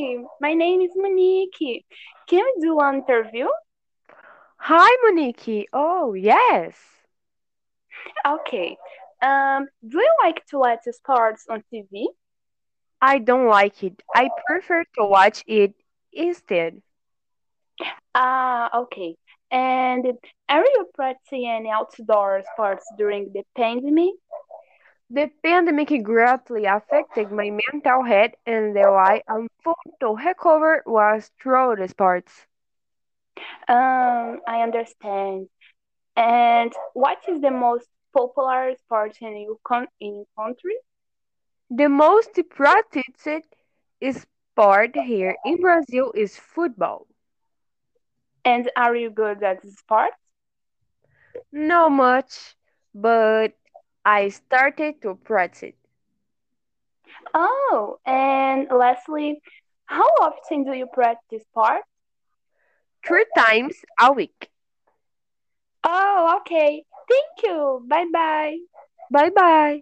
Hi, my name is Monique. Can we do an interview? Hi, Monique. Oh, yes. Okay. Um, do you like to watch sports on TV? I don't like it. I prefer to watch it instead. Ah, okay. And are you practicing any outdoor sports during the pandemic? The pandemic greatly affected my mental health, and the way I'm able to recover was through the sports. Um, I understand. And what is the most popular sport in your con in your country? The most practiced sport here in Brazil is football. And are you good at sports? Not much, but I started to practice. Oh, and lastly, how often do you practice sport? Three times a week. Oh, okay. Thank you. Bye bye. Bye bye.